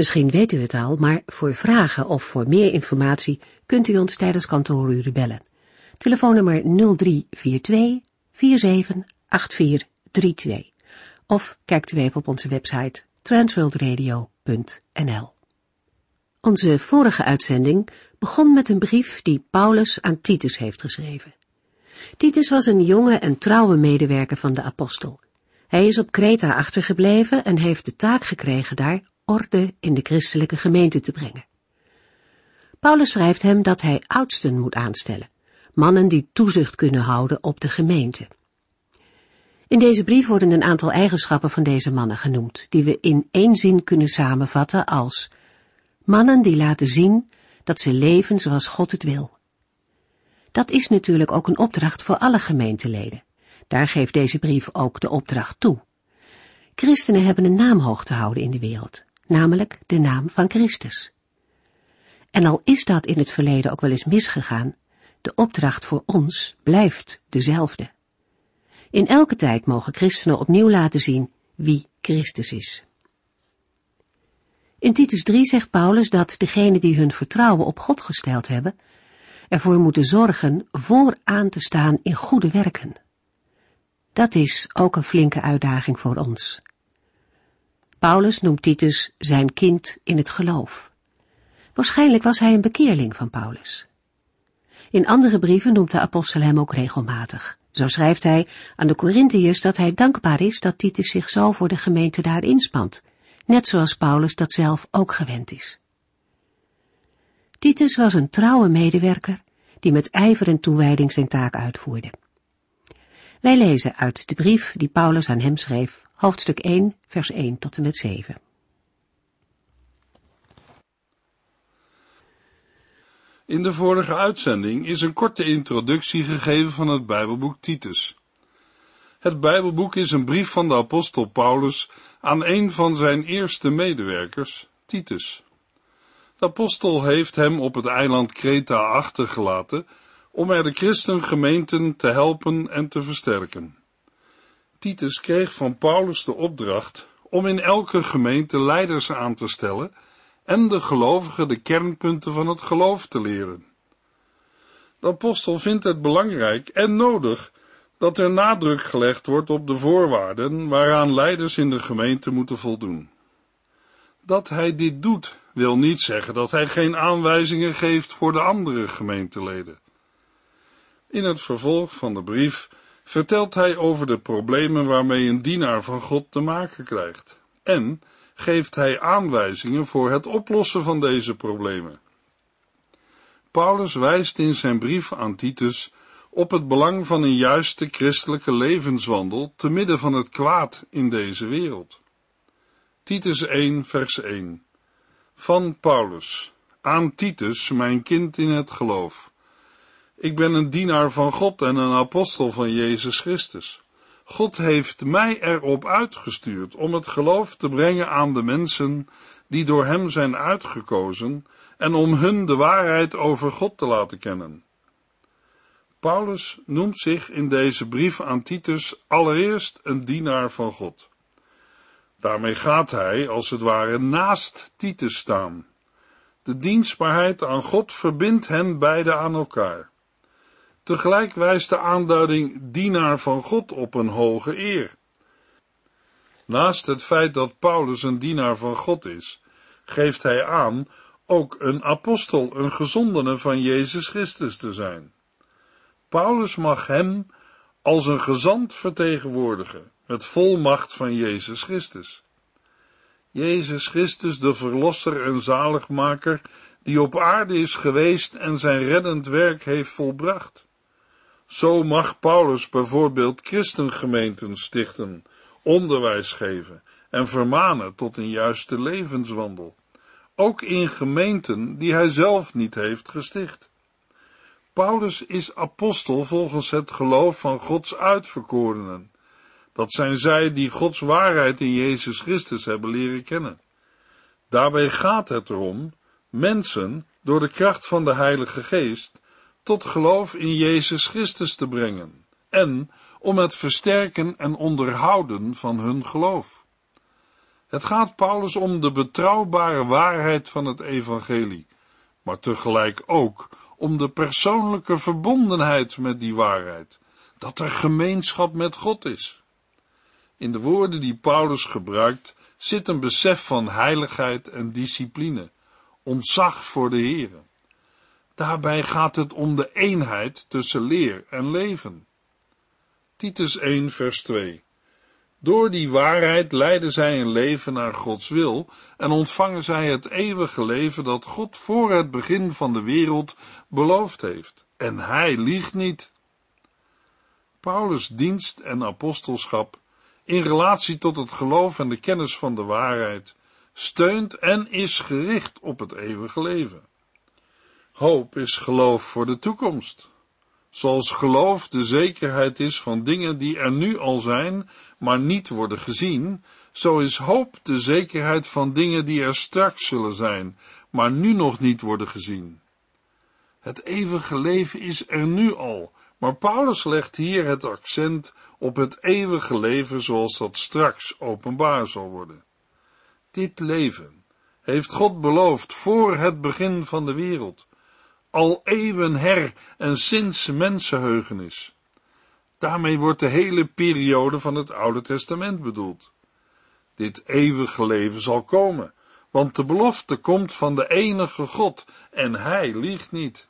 Misschien weet u het al, maar voor vragen of voor meer informatie kunt u ons tijdens kantooruren bellen. Telefoonnummer 0342 478432 of kijkt u even op onze website transworldradio.nl. Onze vorige uitzending begon met een brief die Paulus aan Titus heeft geschreven. Titus was een jonge en trouwe medewerker van de apostel. Hij is op Kreta achtergebleven en heeft de taak gekregen daar orde in de christelijke gemeente te brengen. Paulus schrijft hem dat hij oudsten moet aanstellen, mannen die toezicht kunnen houden op de gemeente. In deze brief worden een aantal eigenschappen van deze mannen genoemd, die we in één zin kunnen samenvatten als mannen die laten zien dat ze leven zoals God het wil. Dat is natuurlijk ook een opdracht voor alle gemeenteleden. Daar geeft deze brief ook de opdracht toe. Christenen hebben een naam hoog te houden in de wereld namelijk de naam van Christus. En al is dat in het verleden ook wel eens misgegaan, de opdracht voor ons blijft dezelfde. In elke tijd mogen christenen opnieuw laten zien wie Christus is. In Titus 3 zegt Paulus dat degenen die hun vertrouwen op God gesteld hebben, ervoor moeten zorgen vooraan te staan in goede werken. Dat is ook een flinke uitdaging voor ons. Paulus noemt Titus zijn kind in het geloof. Waarschijnlijk was hij een bekeerling van Paulus. In andere brieven noemt de apostel hem ook regelmatig. Zo schrijft hij aan de Corinthiërs dat hij dankbaar is dat Titus zich zo voor de gemeente daar inspant, net zoals Paulus dat zelf ook gewend is. Titus was een trouwe medewerker die met ijver en toewijding zijn taak uitvoerde. Wij lezen uit de brief die Paulus aan hem schreef hoofdstuk 1, vers 1 tot en met 7. In de vorige uitzending is een korte introductie gegeven van het Bijbelboek Titus. Het Bijbelboek is een brief van de apostel Paulus aan een van zijn eerste medewerkers, Titus. De apostel heeft hem op het eiland Kreta achtergelaten om er de christengemeenten te helpen en te versterken. Titus kreeg van Paulus de opdracht om in elke gemeente leiders aan te stellen en de gelovigen de kernpunten van het geloof te leren. De apostel vindt het belangrijk en nodig dat er nadruk gelegd wordt op de voorwaarden waaraan leiders in de gemeente moeten voldoen. Dat hij dit doet wil niet zeggen dat hij geen aanwijzingen geeft voor de andere gemeenteleden. In het vervolg van de brief vertelt hij over de problemen waarmee een dienaar van God te maken krijgt en geeft hij aanwijzingen voor het oplossen van deze problemen. Paulus wijst in zijn brief aan Titus op het belang van een juiste christelijke levenswandel te midden van het kwaad in deze wereld. Titus 1, vers 1. Van Paulus, aan Titus, mijn kind in het geloof ik ben een dienaar van God en een apostel van Jezus Christus. God heeft mij erop uitgestuurd om het geloof te brengen aan de mensen die door Hem zijn uitgekozen en om hun de waarheid over God te laten kennen. Paulus noemt zich in deze brief aan Titus allereerst een dienaar van God. Daarmee gaat hij, als het ware, naast Titus staan. De dienstbaarheid aan God verbindt hen beiden aan elkaar. Tegelijk wijst de aanduiding dienaar van God op een hoge eer. Naast het feit dat Paulus een dienaar van God is, geeft hij aan ook een apostel, een gezondene van Jezus Christus te zijn. Paulus mag hem als een gezant vertegenwoordigen, met volmacht van Jezus Christus. Jezus Christus, de Verlosser en Zaligmaker, die op aarde is geweest en zijn reddend werk heeft volbracht. Zo mag Paulus bijvoorbeeld christengemeenten stichten, onderwijs geven en vermanen tot een juiste levenswandel. ook in gemeenten die hij zelf niet heeft gesticht. Paulus is apostel volgens het geloof van Gods uitverkorenen. Dat zijn zij die Gods waarheid in Jezus Christus hebben leren kennen. Daarbij gaat het erom mensen door de kracht van de Heilige Geest tot geloof in Jezus Christus te brengen en om het versterken en onderhouden van hun geloof. Het gaat Paulus om de betrouwbare waarheid van het evangelie, maar tegelijk ook om de persoonlijke verbondenheid met die waarheid, dat er gemeenschap met God is. In de woorden die Paulus gebruikt zit een besef van heiligheid en discipline, ontzag voor de Heere. Daarbij gaat het om de eenheid tussen leer en leven. Titus 1 vers 2 Door die waarheid leiden zij een leven naar Gods wil en ontvangen zij het eeuwige leven dat God voor het begin van de wereld beloofd heeft. En hij liegt niet. Paulus' dienst en apostelschap in relatie tot het geloof en de kennis van de waarheid steunt en is gericht op het eeuwige leven. Hoop is geloof voor de toekomst. Zoals geloof de zekerheid is van dingen die er nu al zijn, maar niet worden gezien, zo is hoop de zekerheid van dingen die er straks zullen zijn, maar nu nog niet worden gezien. Het eeuwige leven is er nu al, maar Paulus legt hier het accent op het eeuwige leven zoals dat straks openbaar zal worden. Dit leven heeft God beloofd voor het begin van de wereld, al eeuwen her en sinds mensenheugenis. Daarmee wordt de hele periode van het Oude Testament bedoeld. Dit eeuwige leven zal komen, want de belofte komt van de enige God en hij liegt niet.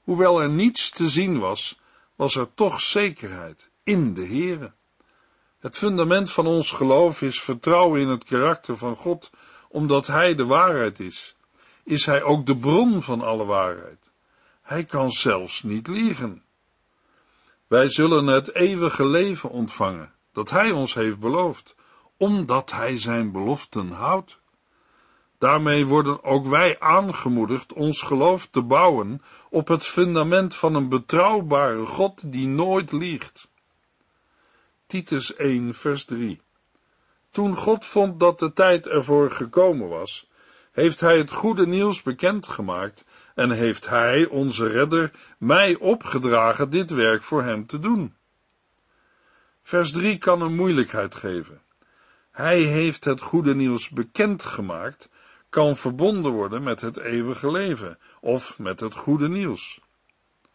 Hoewel er niets te zien was, was er toch zekerheid in de Heere. Het fundament van ons geloof is vertrouwen in het karakter van God, omdat Hij de waarheid is. Is Hij ook de bron van alle waarheid? Hij kan zelfs niet liegen. Wij zullen het eeuwige leven ontvangen, dat Hij ons heeft beloofd, omdat Hij Zijn beloften houdt. Daarmee worden ook wij aangemoedigd ons geloof te bouwen op het fundament van een betrouwbare God die nooit liegt. Titus 1 vers 3 Toen God vond dat de tijd ervoor gekomen was, heeft hij het goede nieuws bekendgemaakt en heeft hij, onze redder, mij opgedragen dit werk voor hem te doen. Vers 3 kan een moeilijkheid geven. Hij heeft het goede nieuws bekendgemaakt kan verbonden worden met het eeuwige leven of met het goede nieuws.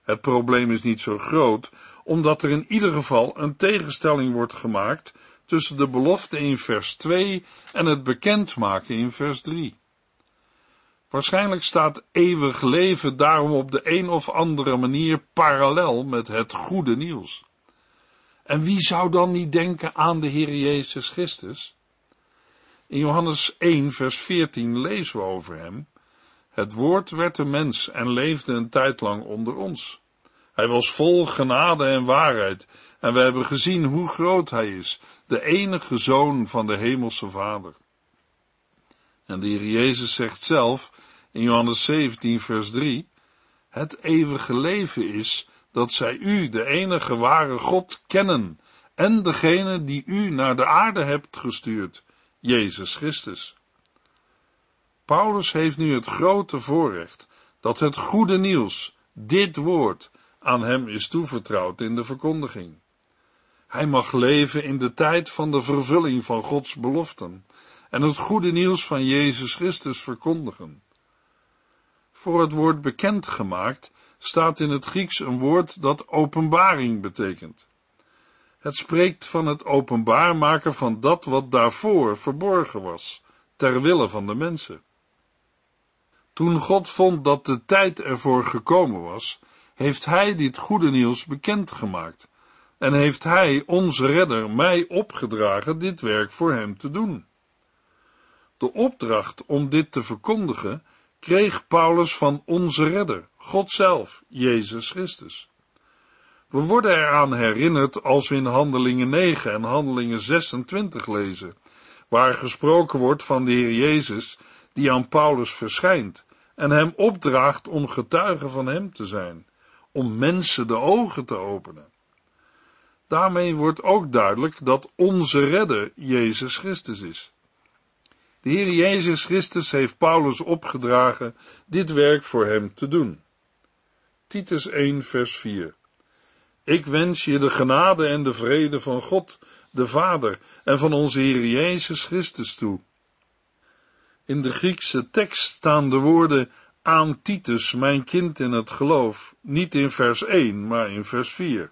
Het probleem is niet zo groot, omdat er in ieder geval een tegenstelling wordt gemaakt tussen de belofte in vers 2 en het bekendmaken in vers 3. Waarschijnlijk staat eeuwig leven daarom op de een of andere manier parallel met het goede nieuws. En wie zou dan niet denken aan de Heer Jezus Christus? In Johannes 1, vers 14 lezen we over hem. Het woord werd een mens en leefde een tijd lang onder ons. Hij was vol genade en waarheid, en we hebben gezien hoe groot hij is, de enige zoon van de hemelse Vader. En de Heer Jezus zegt zelf in Johannes 17, vers 3, het eeuwige leven is dat zij u, de enige ware God, kennen, en degene die u naar de aarde hebt gestuurd, Jezus Christus. Paulus heeft nu het grote voorrecht dat het goede nieuws, dit woord, aan hem is toevertrouwd in de verkondiging. Hij mag leven in de tijd van de vervulling van Gods beloften en het goede nieuws van Jezus Christus verkondigen. Voor het woord bekendgemaakt staat in het Grieks een woord dat openbaring betekent. Het spreekt van het openbaar maken van dat wat daarvoor verborgen was, ter wille van de mensen. Toen God vond dat de tijd ervoor gekomen was, heeft Hij dit goede nieuws bekendgemaakt en heeft Hij, onze redder, mij opgedragen dit werk voor Hem te doen. De opdracht om dit te verkondigen kreeg Paulus van onze redder, God zelf, Jezus Christus. We worden eraan herinnerd als we in Handelingen 9 en Handelingen 26 lezen, waar gesproken wordt van de Heer Jezus, die aan Paulus verschijnt en hem opdraagt om getuige van hem te zijn, om mensen de ogen te openen. Daarmee wordt ook duidelijk dat onze redder Jezus Christus is. De Heer Jezus Christus heeft Paulus opgedragen dit werk voor hem te doen. Titus 1 vers 4 Ik wens je de genade en de vrede van God, de Vader, en van onze Heer Jezus Christus toe. In de Griekse tekst staan de woorden aan Titus, mijn kind in het geloof, niet in vers 1, maar in vers 4.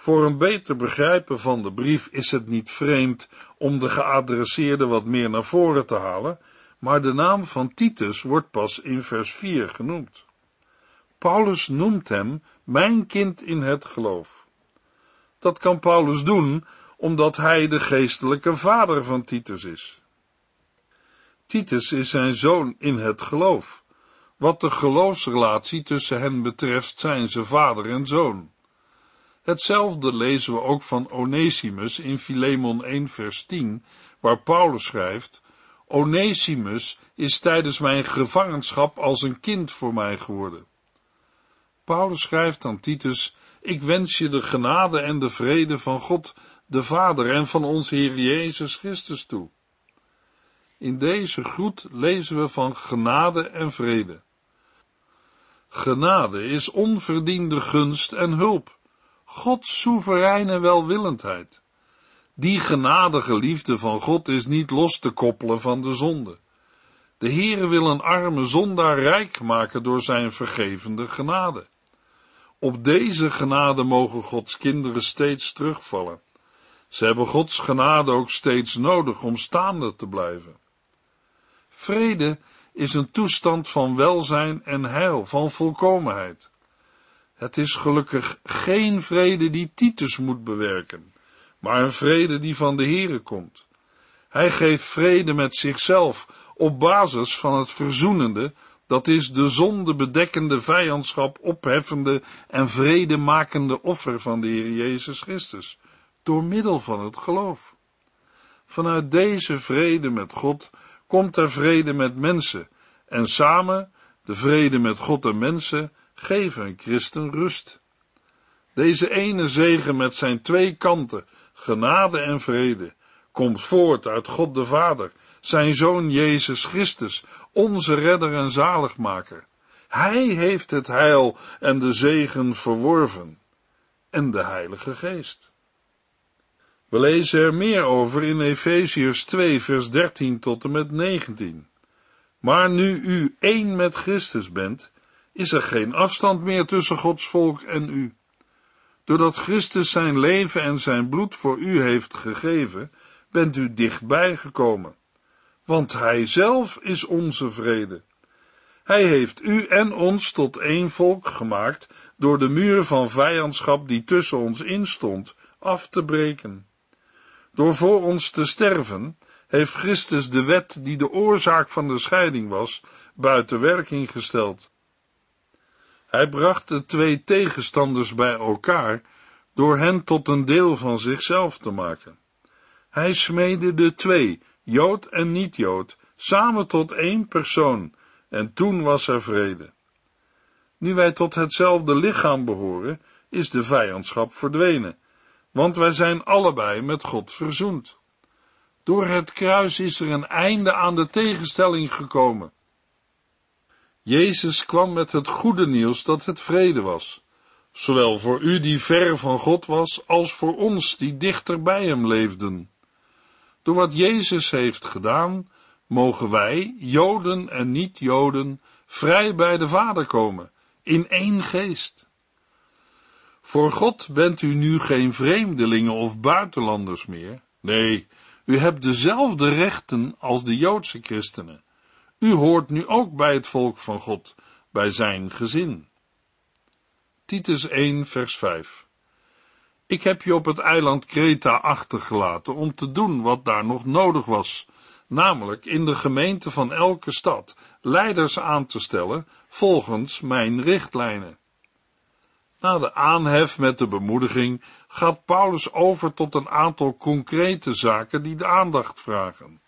Voor een beter begrijpen van de brief is het niet vreemd om de geadresseerde wat meer naar voren te halen, maar de naam van Titus wordt pas in vers 4 genoemd. Paulus noemt hem mijn kind in het geloof. Dat kan Paulus doen omdat hij de geestelijke vader van Titus is. Titus is zijn zoon in het geloof. Wat de geloofsrelatie tussen hen betreft zijn ze vader en zoon. Hetzelfde lezen we ook van Onesimus in Filemon 1 vers 10, waar Paulus schrijft, Onesimus is tijdens mijn gevangenschap als een kind voor mij geworden. Paulus schrijft aan Titus, ik wens je de genade en de vrede van God, de Vader en van onze Heer Jezus Christus toe. In deze groet lezen we van genade en vrede. Genade is onverdiende gunst en hulp. Gods soevereine welwillendheid. Die genadige liefde van God is niet los te koppelen van de zonde. De Heere wil een arme zondaar rijk maken door zijn vergevende genade. Op deze genade mogen Gods kinderen steeds terugvallen. Ze hebben Gods genade ook steeds nodig om staande te blijven. Vrede is een toestand van welzijn en heil, van volkomenheid. Het is gelukkig geen vrede die Titus moet bewerken, maar een vrede die van de Heere komt. Hij geeft vrede met zichzelf op basis van het verzoenende, dat is de zonde bedekkende vijandschap opheffende en vredemakende offer van de Heer Jezus Christus, door middel van het geloof. Vanuit deze vrede met God komt er vrede met mensen, en samen, de vrede met God en mensen, geven een christen rust. Deze ene zegen met zijn twee kanten, genade en vrede, komt voort uit God de Vader, zijn Zoon Jezus Christus, onze redder en zaligmaker. Hij heeft het heil en de zegen verworven, en de Heilige Geest. We lezen er meer over in Efeziërs 2, vers 13 tot en met 19. Maar nu u één met Christus bent, is er geen afstand meer tussen Gods volk en u. Doordat Christus zijn leven en zijn bloed voor u heeft gegeven, bent u dichtbij gekomen. Want Hij zelf is onze vrede. Hij heeft u en ons tot één volk gemaakt door de muur van vijandschap die tussen ons instond af te breken. Door voor ons te sterven, heeft Christus de wet die de oorzaak van de scheiding was, buiten werking gesteld. Hij bracht de twee tegenstanders bij elkaar door hen tot een deel van zichzelf te maken. Hij smeedde de twee, Jood en niet-Jood, samen tot één persoon, en toen was er vrede. Nu wij tot hetzelfde lichaam behoren, is de vijandschap verdwenen, want wij zijn allebei met God verzoend. Door het kruis is er een einde aan de tegenstelling gekomen. Jezus kwam met het goede nieuws dat het vrede was, zowel voor u die ver van God was, als voor ons die dichter bij hem leefden. Door wat Jezus heeft gedaan, mogen wij, Joden en niet-Joden, vrij bij de Vader komen, in één geest. Voor God bent u nu geen vreemdelingen of buitenlanders meer. Nee, u hebt dezelfde rechten als de Joodse christenen. U hoort nu ook bij het volk van God, bij zijn gezin. Titus 1, vers 5. Ik heb je op het eiland Kreta achtergelaten om te doen wat daar nog nodig was, namelijk in de gemeente van elke stad leiders aan te stellen volgens mijn richtlijnen. Na de aanhef met de bemoediging gaat Paulus over tot een aantal concrete zaken die de aandacht vragen.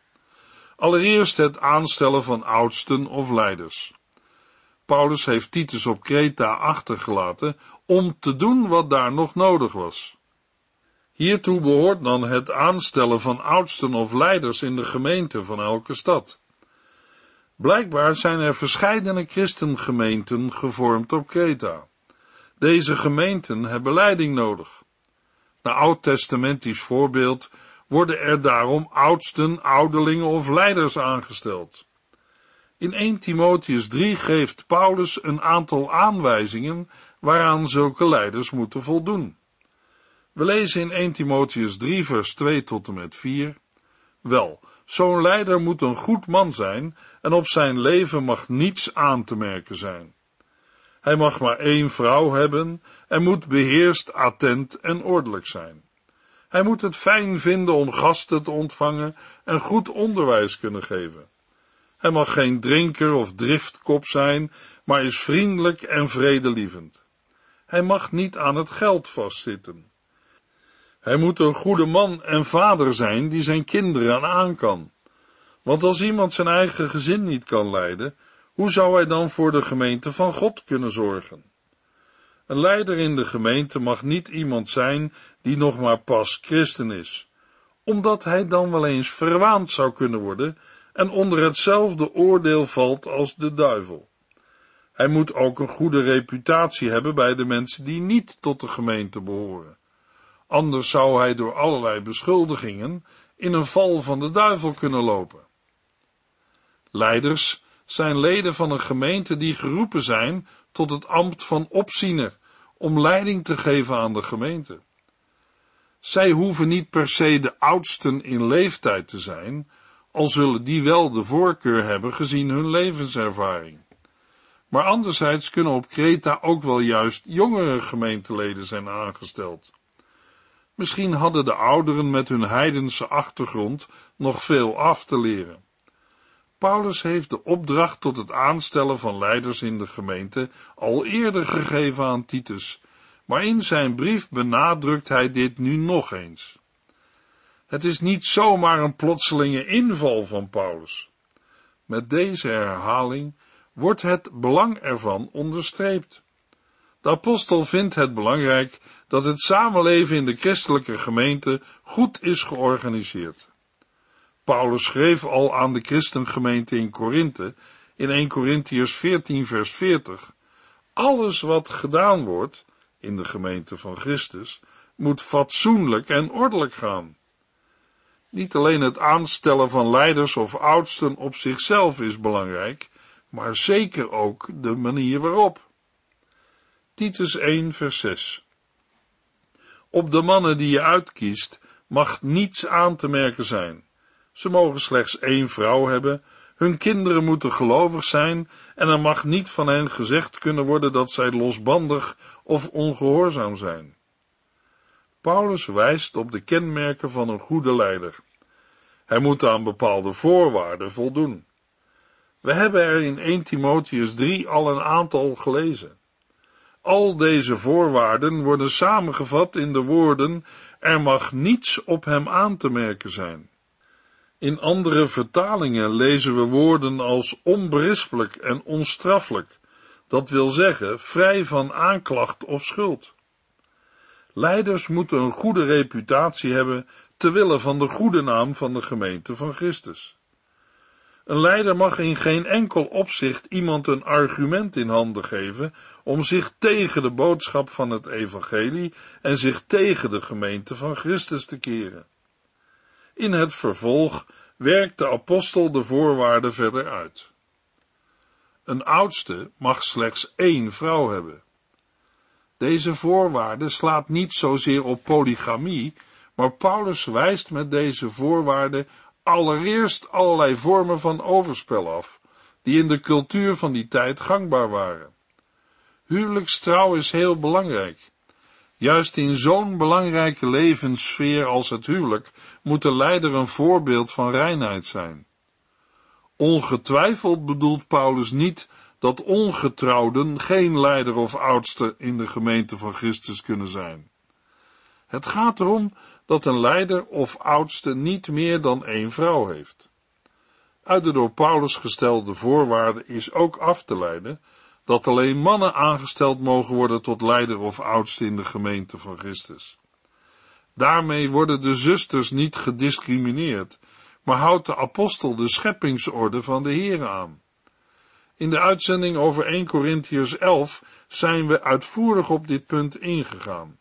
Allereerst het aanstellen van oudsten of leiders. Paulus heeft Titus op Kreta achtergelaten om te doen wat daar nog nodig was. Hiertoe behoort dan het aanstellen van oudsten of leiders in de gemeente van elke stad. Blijkbaar zijn er verscheidene christengemeenten gevormd op Kreta. Deze gemeenten hebben leiding nodig. Naar oud-testamentisch voorbeeld worden er daarom oudsten, ouderlingen of leiders aangesteld. In 1 Timotheus 3 geeft Paulus een aantal aanwijzingen waaraan zulke leiders moeten voldoen. We lezen in 1 Timotheus 3 vers 2 tot en met 4. Wel, zo'n leider moet een goed man zijn en op zijn leven mag niets aan te merken zijn. Hij mag maar één vrouw hebben en moet beheerst, attent en ordelijk zijn. Hij moet het fijn vinden om gasten te ontvangen en goed onderwijs kunnen geven. Hij mag geen drinker of driftkop zijn, maar is vriendelijk en vredelievend. Hij mag niet aan het geld vastzitten. Hij moet een goede man en vader zijn die zijn kinderen aan kan. Want als iemand zijn eigen gezin niet kan leiden, hoe zou hij dan voor de gemeente van God kunnen zorgen? Een leider in de gemeente mag niet iemand zijn die nog maar pas christen is, omdat hij dan wel eens verwaand zou kunnen worden en onder hetzelfde oordeel valt als de duivel. Hij moet ook een goede reputatie hebben bij de mensen die niet tot de gemeente behoren. Anders zou hij door allerlei beschuldigingen in een val van de duivel kunnen lopen. Leiders zijn leden van een gemeente die geroepen zijn tot het ambt van opziener, om leiding te geven aan de gemeente. Zij hoeven niet per se de oudsten in leeftijd te zijn, al zullen die wel de voorkeur hebben gezien hun levenservaring. Maar anderzijds kunnen op Kreta ook wel juist jongere gemeenteleden zijn aangesteld. Misschien hadden de ouderen met hun heidense achtergrond nog veel af te leren. Paulus heeft de opdracht tot het aanstellen van leiders in de gemeente al eerder gegeven aan Titus, maar in zijn brief benadrukt hij dit nu nog eens. Het is niet zomaar een plotselinge inval van Paulus. Met deze herhaling wordt het belang ervan onderstreept. De apostel vindt het belangrijk dat het samenleven in de christelijke gemeente goed is georganiseerd. Paulus schreef al aan de christengemeente in Korinthe, in 1 Korintiërs 14 vers 40, alles wat gedaan wordt in de gemeente van Christus, moet fatsoenlijk en ordelijk gaan. Niet alleen het aanstellen van leiders of oudsten op zichzelf is belangrijk, maar zeker ook de manier waarop. Titus 1 vers 6 Op de mannen die je uitkiest mag niets aan te merken zijn. Ze mogen slechts één vrouw hebben, hun kinderen moeten gelovig zijn en er mag niet van hen gezegd kunnen worden dat zij losbandig of ongehoorzaam zijn. Paulus wijst op de kenmerken van een goede leider. Hij moet aan bepaalde voorwaarden voldoen. We hebben er in 1 Timotheus 3 al een aantal gelezen. Al deze voorwaarden worden samengevat in de woorden: er mag niets op hem aan te merken zijn. In andere vertalingen lezen we woorden als onberispelijk en onstraffelijk, dat wil zeggen vrij van aanklacht of schuld. Leiders moeten een goede reputatie hebben te willen van de goede naam van de gemeente van Christus. Een leider mag in geen enkel opzicht iemand een argument in handen geven om zich tegen de boodschap van het evangelie en zich tegen de gemeente van Christus te keren. In het vervolg werkt de apostel de voorwaarden verder uit. Een oudste mag slechts één vrouw hebben. Deze voorwaarde slaat niet zozeer op polygamie, maar Paulus wijst met deze voorwaarde allereerst allerlei vormen van overspel af, die in de cultuur van die tijd gangbaar waren. Huwelijkstrouw is heel belangrijk. Juist in zo'n belangrijke levenssfeer als het huwelijk moet de leider een voorbeeld van reinheid zijn. Ongetwijfeld bedoelt Paulus niet dat ongetrouwden geen leider of oudste in de gemeente van Christus kunnen zijn. Het gaat erom dat een leider of oudste niet meer dan één vrouw heeft. Uit de door Paulus gestelde voorwaarden is ook af te leiden dat alleen mannen aangesteld mogen worden tot leider of oudste in de gemeente van Christus. Daarmee worden de zusters niet gediscrimineerd, maar houdt de apostel de scheppingsorde van de Heer aan. In de uitzending over 1 Corinthiërs 11 zijn we uitvoerig op dit punt ingegaan.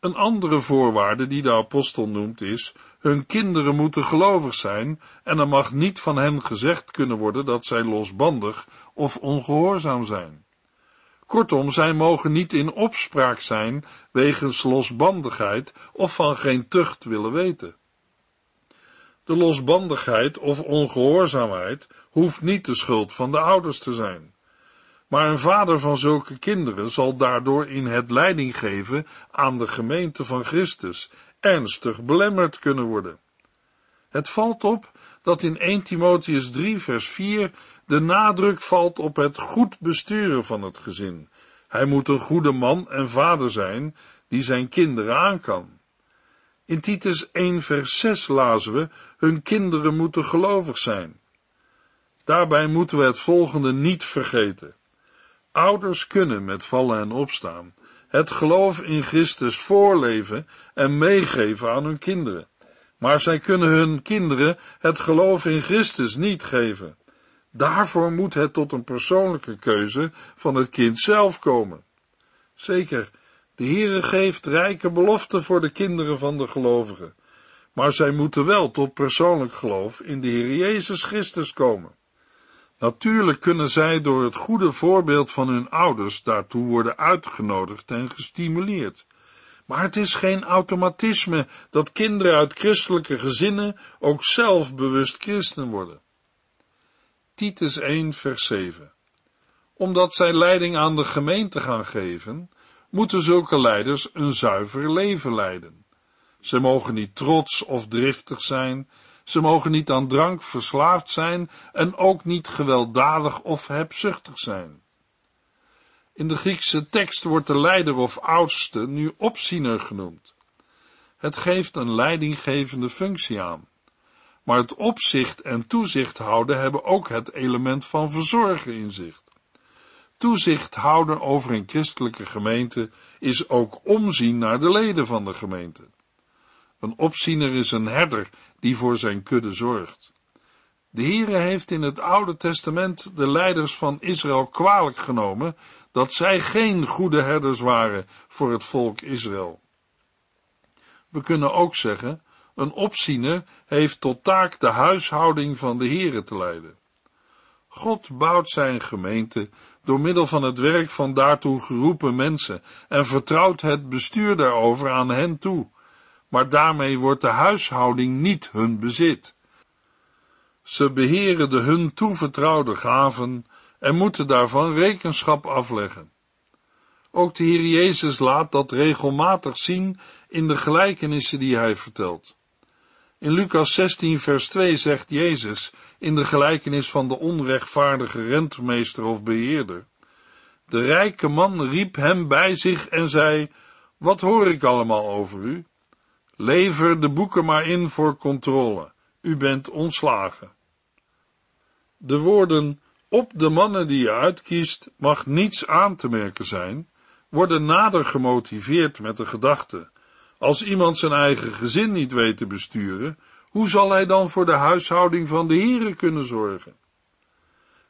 Een andere voorwaarde die de apostel noemt is, hun kinderen moeten gelovig zijn en er mag niet van hen gezegd kunnen worden dat zij losbandig of ongehoorzaam zijn. Kortom, zij mogen niet in opspraak zijn wegens losbandigheid of van geen tucht willen weten. De losbandigheid of ongehoorzaamheid hoeft niet de schuld van de ouders te zijn. Maar een vader van zulke kinderen zal daardoor in het leiding geven aan de gemeente van Christus ernstig belemmerd kunnen worden. Het valt op dat in 1 Timotheus 3 vers 4 de nadruk valt op het goed besturen van het gezin. Hij moet een goede man en vader zijn die zijn kinderen aan kan. In Titus 1 vers 6 lazen we, hun kinderen moeten gelovig zijn. Daarbij moeten we het volgende niet vergeten. Ouders kunnen met vallen en opstaan het geloof in Christus voorleven en meegeven aan hun kinderen. Maar zij kunnen hun kinderen het geloof in Christus niet geven. Daarvoor moet het tot een persoonlijke keuze van het kind zelf komen. Zeker, de Heere geeft rijke beloften voor de kinderen van de gelovigen, maar zij moeten wel tot persoonlijk geloof in de Heer Jezus Christus komen. Natuurlijk kunnen zij door het goede voorbeeld van hun ouders daartoe worden uitgenodigd en gestimuleerd. Maar het is geen automatisme dat kinderen uit christelijke gezinnen ook zelf bewust christen worden. Titus 1 vers 7 Omdat zij leiding aan de gemeente gaan geven, moeten zulke leiders een zuiver leven leiden. Ze mogen niet trots of driftig zijn, ze mogen niet aan drank verslaafd zijn en ook niet gewelddadig of hebzuchtig zijn. In de Griekse tekst wordt de leider of oudste nu opziener genoemd. Het geeft een leidinggevende functie aan. Maar het opzicht en toezicht houden hebben ook het element van verzorgen in zich. Toezicht houden over een christelijke gemeente is ook omzien naar de leden van de gemeente. Een opziener is een herder die voor zijn kudde zorgt. De Heere heeft in het Oude Testament de leiders van Israël kwalijk genomen dat zij geen goede herders waren voor het volk Israël. We kunnen ook zeggen, een opziener heeft tot taak de huishouding van de Heere te leiden. God bouwt zijn gemeente door middel van het werk van daartoe geroepen mensen en vertrouwt het bestuur daarover aan hen toe maar daarmee wordt de huishouding niet hun bezit. Ze beheren de hun toevertrouwde gaven en moeten daarvan rekenschap afleggen. Ook de Heer Jezus laat dat regelmatig zien in de gelijkenissen die hij vertelt. In Lucas 16 vers 2 zegt Jezus in de gelijkenis van de onrechtvaardige rentmeester of beheerder. De rijke man riep hem bij zich en zei, wat hoor ik allemaal over u? Lever de boeken maar in voor controle. U bent ontslagen. De woorden op de mannen die je uitkiest mag niets aan te merken zijn, worden nader gemotiveerd met de gedachte: als iemand zijn eigen gezin niet weet te besturen, hoe zal hij dan voor de huishouding van de heren kunnen zorgen?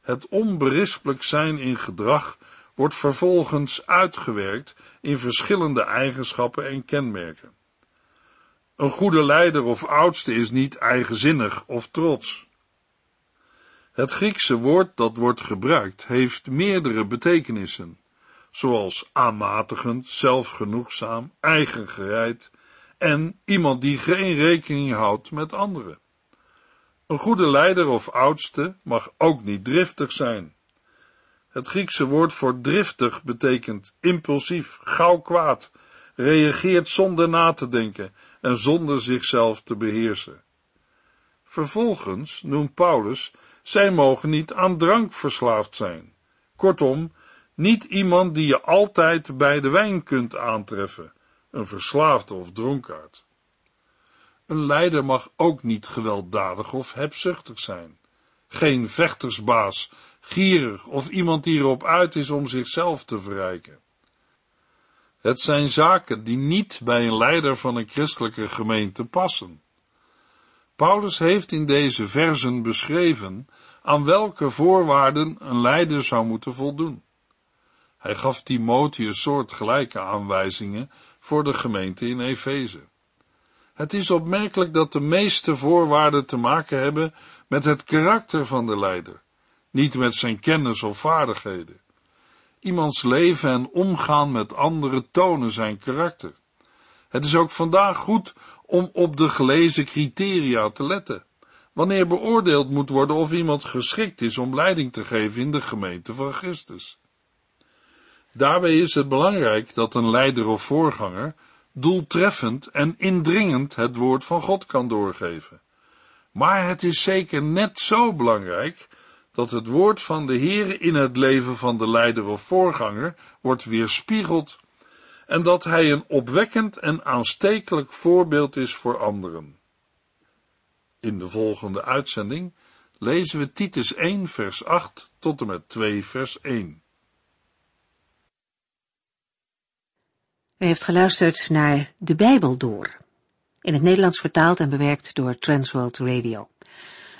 Het onberispelijk zijn in gedrag wordt vervolgens uitgewerkt in verschillende eigenschappen en kenmerken. Een goede leider of oudste is niet eigenzinnig of trots. Het Griekse woord dat wordt gebruikt heeft meerdere betekenissen, zoals aanmatigend, zelfgenoegzaam, eigengereid en iemand die geen rekening houdt met anderen. Een goede leider of oudste mag ook niet driftig zijn. Het Griekse woord voor driftig betekent impulsief, gauw kwaad, reageert zonder na te denken en zonder zichzelf te beheersen. Vervolgens noemt Paulus, zij mogen niet aan drank verslaafd zijn. Kortom, niet iemand die je altijd bij de wijn kunt aantreffen, een verslaafde of dronkaard. Een leider mag ook niet gewelddadig of hebzuchtig zijn. Geen vechtersbaas, gierig of iemand die erop uit is om zichzelf te verrijken. Het zijn zaken die niet bij een leider van een christelijke gemeente passen. Paulus heeft in deze versen beschreven aan welke voorwaarden een leider zou moeten voldoen. Hij gaf Timotheus soortgelijke aanwijzingen voor de gemeente in Efeze. Het is opmerkelijk dat de meeste voorwaarden te maken hebben met het karakter van de leider, niet met zijn kennis of vaardigheden. Iemands leven en omgaan met anderen tonen zijn karakter. Het is ook vandaag goed om op de gelezen criteria te letten, wanneer beoordeeld moet worden of iemand geschikt is om leiding te geven in de gemeente van Christus. Daarbij is het belangrijk dat een leider of voorganger doeltreffend en indringend het woord van God kan doorgeven. Maar het is zeker net zo belangrijk dat het woord van de Heer in het leven van de leider of voorganger wordt weerspiegeld en dat hij een opwekkend en aanstekelijk voorbeeld is voor anderen. In de volgende uitzending lezen we Titus 1 vers 8 tot en met 2 vers 1. U heeft geluisterd naar De Bijbel Door, in het Nederlands vertaald en bewerkt door Transworld Radio.